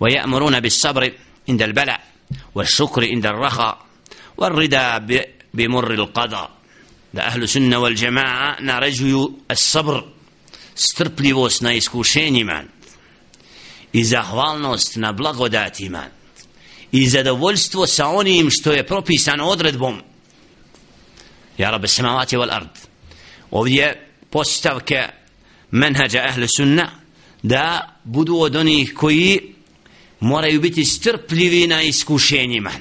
ويأمرون بالصبر عند البلاء والشكر عند الرخاء والرضا بمر القضاء da ahlu sunna wal jamaa naređuju sabr strpljivost na iskušenjima i zahvalnost na blagodatima i zadovoljstvo sa onim što je propisano odredbom ja rabbe samavati wal ard ovdje postavke menhađa ahlu sunna da budu od onih koji moraju biti strpljivi na iskušenjima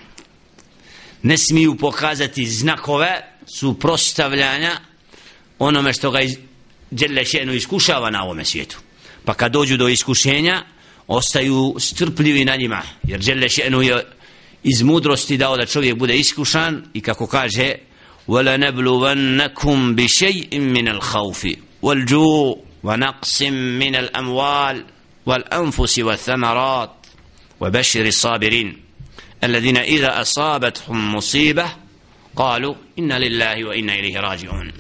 ne smiju pokazati znakove suprostavljanja onome što ga djelje šenu iskušava na ovome svijetu. Pa kad dođu do iskušenja, ostaju strpljivi na njima. Jer djelje šenu je iz mudrosti dao da čovjek bude iskušan i kako kaže وَلَا نَبْلُوَنَّكُمْ بِشَيْءٍ مِنَ الْخَوْفِ وَالْجُوءِ وَنَقْسٍ مِنَ الْأَمْوَالِ وَالْأَنفُسِ وَالثَّمَرَاتِ وَبَشِّرِ الصَّابِرِينَ الَّذِينَ إِذَا أَصَابَتْهُمْ مُصِيبَةً قالوا إنا لله وإنا إليه راجعون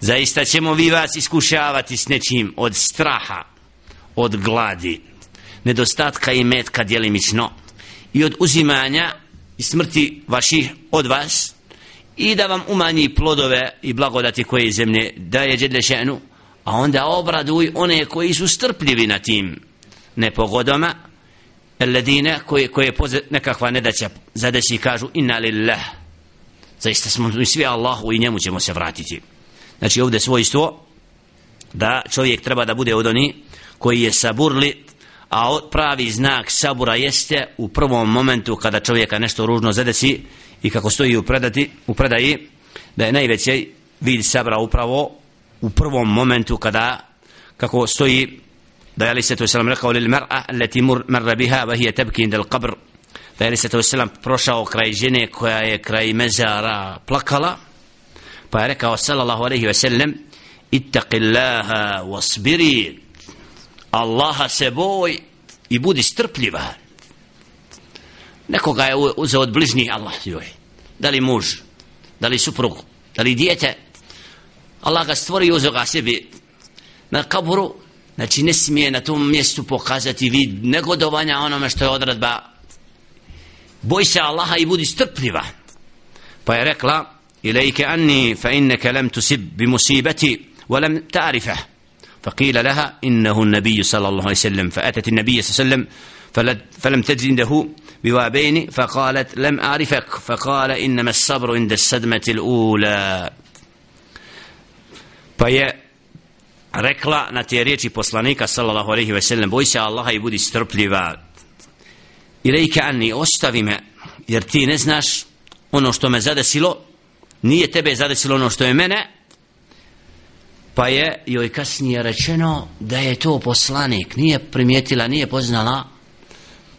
zaista ćemo vi vas iskušavati s nečim od straha od gladi nedostatka i metka djelimično i od uzimanja i smrti vaših od vas i da vam umanji plodove i blagodati koje zemlje daje džedle šenu a onda obraduj one koji su strpljivi na tim nepogodama ledine koje, koje nekakva nedaća zadesi kažu inna lillah. Zaista smo mi svi Allahu i njemu ćemo se vratiti. Znači ovdje svojstvo da čovjek treba da bude od oni koji je saburli a pravi znak sabura jeste u prvom momentu kada čovjeka nešto ružno zadesi i kako stoji u, predati, u predaji da je najveći vid sabra upravo u prvom momentu kada kako stoji da je ali se Veselam rekao lil mar'a leti marra biha wa hiya tabki inda al-qabr. Da je se Veselam prošao kraj žene koja je kraj mezara plakala pa je rekao sallallahu alaihi ve sellem ittaqillaha wasbiri. Allaha se boj i budi strpljiva. Nekoga je uzeo od bližnjih Allah joj da li muž da li suprug da li dijete Allah ga stvori i uzeo ga sebi na kaburu znači ne smije na tom mjestu pokazati vid negodovanja onome što je odredba boj se Allaha i budi strpljiva pa je rekla ilajke anni fa inneke lem tusib bi wa lem ta'rifah فقيل لها إنه النبي صلى الله عليه وسلم فأتت النبي صلى الله عليه وسلم فلم تجده بوابين فقالت لم أعرفك فقال إنما الصبر عند الصدمة الأولى فهي rekla na te riječi poslanika sallallahu alejhi ve sellem boj se Allaha i budi strpljiva. Ilejke anni, ostavi me, jer ti ne znaš ono što me zadesilo, nije tebe zadesilo ono što je mene, pa je joj kasnije rečeno da je to poslanik, nije primijetila, nije poznala,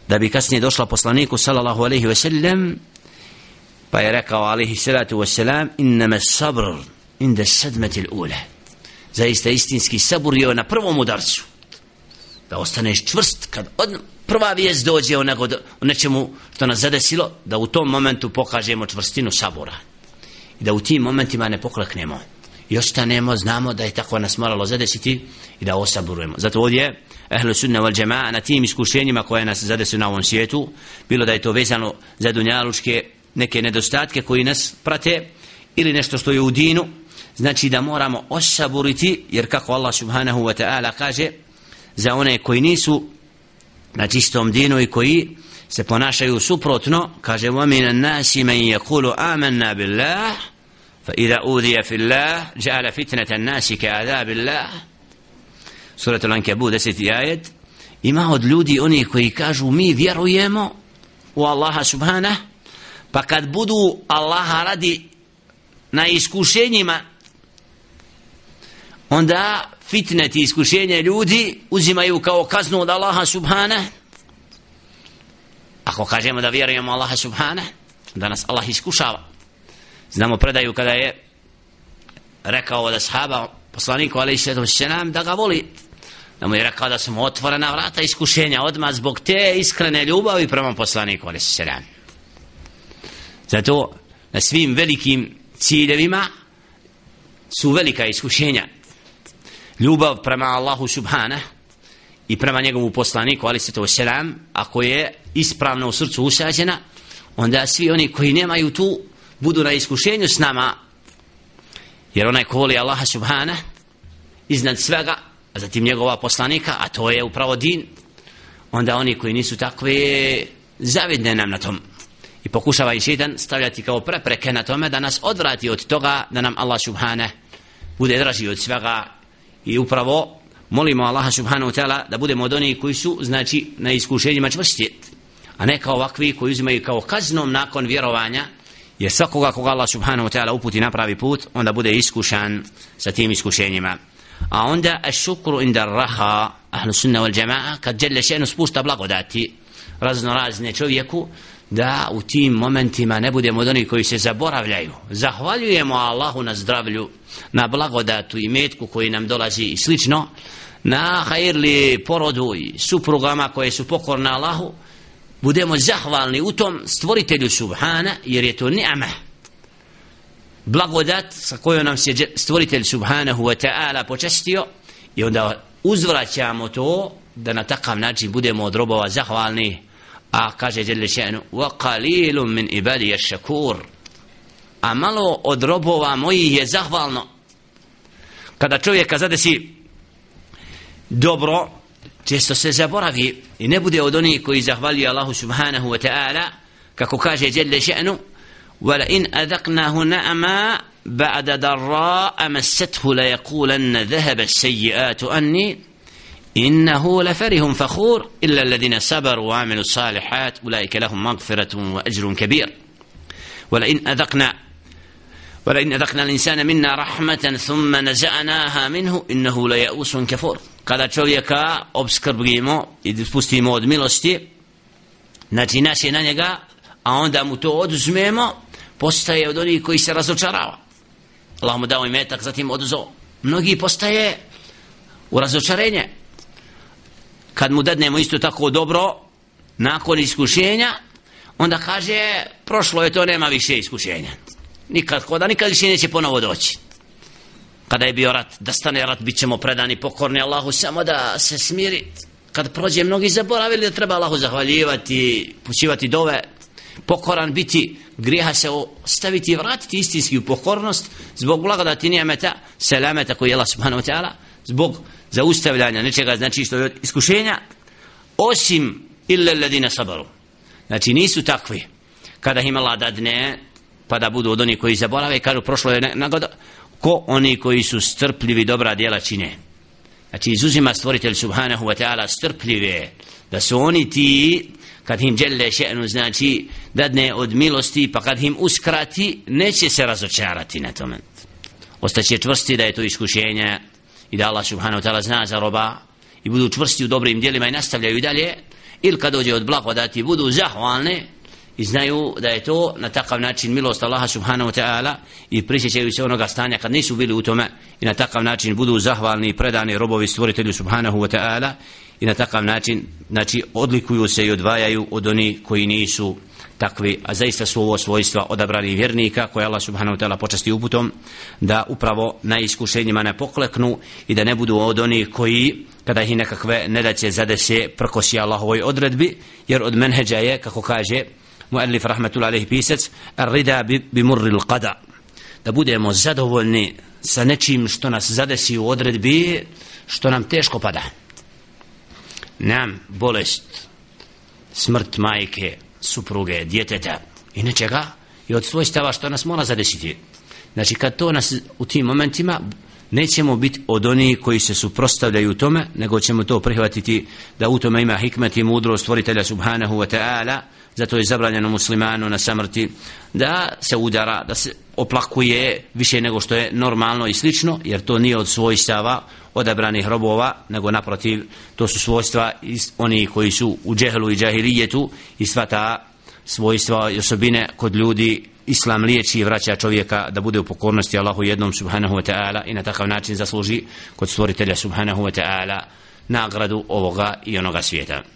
da bi kasnije došla poslaniku, sallallahu alejhi ve sellem, pa je rekao, alejhi salatu ve selam, innama sabr, inda sadmati al-ula Zaista istinski saburio na prvom udarcu. Da ostaneš čvrst kad od, prva vijest dođe o, nego, o nečemu što nas zadesilo, da u tom momentu pokažemo čvrstinu sabora. I da u tim momentima ne pokleknemo. I ostanemo, znamo da je tako nas moralo zadesiti i da osaburujemo. Zato ovdje, ehlu sunna wal džema'a, na tim iskušenjima koje nas zadesu na ovom svijetu, bilo da je to vezano za dunjalučke neke nedostatke koji nas prate, ili nešto što je u dinu, znači da moramo osaburiti, jer kako Allah subhanahu wa ta'ala kaže, za one koji nisu na čistom dinu i koji se ponašaju suprotno kaže وَمِنَ النَّاسِ مَنْ يَقُولُ آمَنَّا بِاللَّهِ فَإِذَا أُوذِيَ فِي اللَّهِ جَعَلَ فِتْنَةَ النَّاسِ كَعَذَابِ اللَّهِ Surat Al-Ankabut 10. ajet ima od ljudi oni koji kažu mi vjerujemo u Allaha subhana pa kad budu Allaha radi na iskušenjima onda fitnet i iskušenje ljudi uzimaju kao kaznu od Allaha subhana. Ako kažemo da vjerujemo Allaha subhana da nas Allah iskušava. Znamo predaju kada je rekao od ashaba poslaniku alaih sallatu sallam da ga voli. Da mu je rekao da su mu otvorena vrata iskušenja odmah zbog te iskrene ljubavi prema poslaniku alaih sallam zato na svim velikim ciljevima su velika iskušenja ljubav prema Allahu subhana i prema njegovu poslaniku ali se to selam ako je ispravno u srcu usađena onda svi oni koji nemaju tu budu na iskušenju s nama. Jer onaj ko voli Allaha subhana iznad svega a zatim njegova poslanika a to je upravo din onda oni koji nisu takvi zavidne nam na tom. I pokušava i šeitan stavljati kao prepreke na tome da nas odvrati od toga da nam Allah subhana bude draži od svega i upravo molimo Allaha subhanahu wa ta'ala da budemo od onih koji su znači na iskušenjima čvrsti a ne kao ovakvi koji uzimaju kao kaznom nakon vjerovanja jer svakoga koga Allah subhanahu wa ta'ala uputi na pravi put onda bude iskušan sa tim iskušenjima. A onda šukru inda raha ahlu sunna wal jama'a kad žele še'nu spušta blagodati razno razne čovjeku da u tim momentima ne budemo od onih koji se zaboravljaju. Zahvaljujemo Allahu na zdravlju na blagodatu i metku koji nam dolazi i slično na hajirli porodu i suprugama koje su pokorne Allahu. Budemo zahvalni u tom stvoritelju subhana jer je to ni'ama blagodat sa kojom nam se stvoritelj subhanahu wa ta'ala počestio i onda uzvraćamo to da na takav način budemo od robova zahvalni kaže Jelle še'nu min ibadi je šakur a malo od robova moji je zahvalno kada čovjeka zadesi dobro često se zaboravi i ne bude od onih koji zahvali Allahu subhanahu wa ta'ala kako kaže Jelle še'nu ولئن أذقناه نعما بعد ضراء مسته ليقولن ذهب السيئات أني إنه لفرح فخور إلا الذين صبروا وعملوا الصالحات. أولئك لهم مغفرة وأجر كبير. ولئن أذقنا ولئن أذقنا الإنسان منا رحمة ثم نزعناها منه إنه ليئوس كفور. قال تشويكا أوبسكر بريمو إذ سبوستي مود ميلوستي. نتي ناسي نانيكا أوندا موتو أودزميمو بوستاي أودوني كوي سيرازو تشاراو اللهم داوي ميتك زاتيم أودزو многي بوستاي ورازو تشارينيه kad mu dadnemo isto tako dobro nakon iskušenja onda kaže prošlo je to nema više iskušenja. Nikad koda nikad više neće ponovo doći. Kada je bio rat da stane rat bit ćemo predani pokorni Allahu samo da se smiri. Kad prođe mnogi zaboravili da treba Allahu zahvaljivati pućivati dove pokoran biti grijeha se ostaviti i vratiti istinski u pokornost zbog blagodati nijemeta selameta koji je Allah subhanahu wa ta'ala zbog zaustavljanja nečega znači što je iskušenja osim illa ladina sabaru. Znači nisu takvi. Kada im Allah dadne pa da budu od onih koji zaborave kažu prošlo je nagoda ko oni koji su strpljivi dobra djela čine? Znači izuzima stvoritelj subhanahu wa ta'ala strpljive da su oni ti kad im djelje še'nu znači dadne od milosti pa kad im uskrati neće se razočarati na tome. Ostaće čvrsti da je to iskušenje i da Allah subhanahu wa ta'ala zna za roba i budu čvrsti u dobrim djelima i nastavljaju dalje ili kad dođe od blagodati budu zahvalne i znaju da je to na takav način milost Allaha subhanahu wa ta'ala i prisjećaju se onoga stanja kad nisu bili u tome i na takav način budu zahvalni i predani robovi stvoritelju subhanahu wa ta'ala i na takav način znači odlikuju se i odvajaju od oni koji nisu takvi, a zaista su ovo svojstva odabrani vjernika koje Allah subhanahu wa ta'ala počasti uputom da upravo na iskušenjima ne pokleknu i da ne budu od onih koji kada ih nekakve nedaće zadese prkosi Allahovoj odredbi jer od menheđa je kako kaže muallif rahmetullahi alejhi pisac rida bi, bi murri qada da budemo zadovoljni sa nečim što nas zadesi u odredbi što nam teško pada. Nam bolest smrt majke supruge, djeteta i nečega i od svojstava što nas mora zadesiti. Znači kad to nas u tim momentima nećemo biti od onih koji se suprostavljaju tome nego ćemo to prihvatiti da u tome ima hikmet i mudrost stvoritelja subhanahu wa ta'ala zato je zabranjeno muslimanu na samrti da se udara, da se oplakuje više nego što je normalno i slično, jer to nije od svojstava odabranih robova, nego naprotiv, to su svojstva oni koji su u džehlu i džahilijetu i sva ta svojstva i osobine kod ljudi islam liječi i vraća čovjeka da bude u pokornosti Allahu jednom subhanahu wa ta'ala i na takav način zasluži kod stvoritelja subhanahu wa ta'ala nagradu ovoga i onoga svijeta.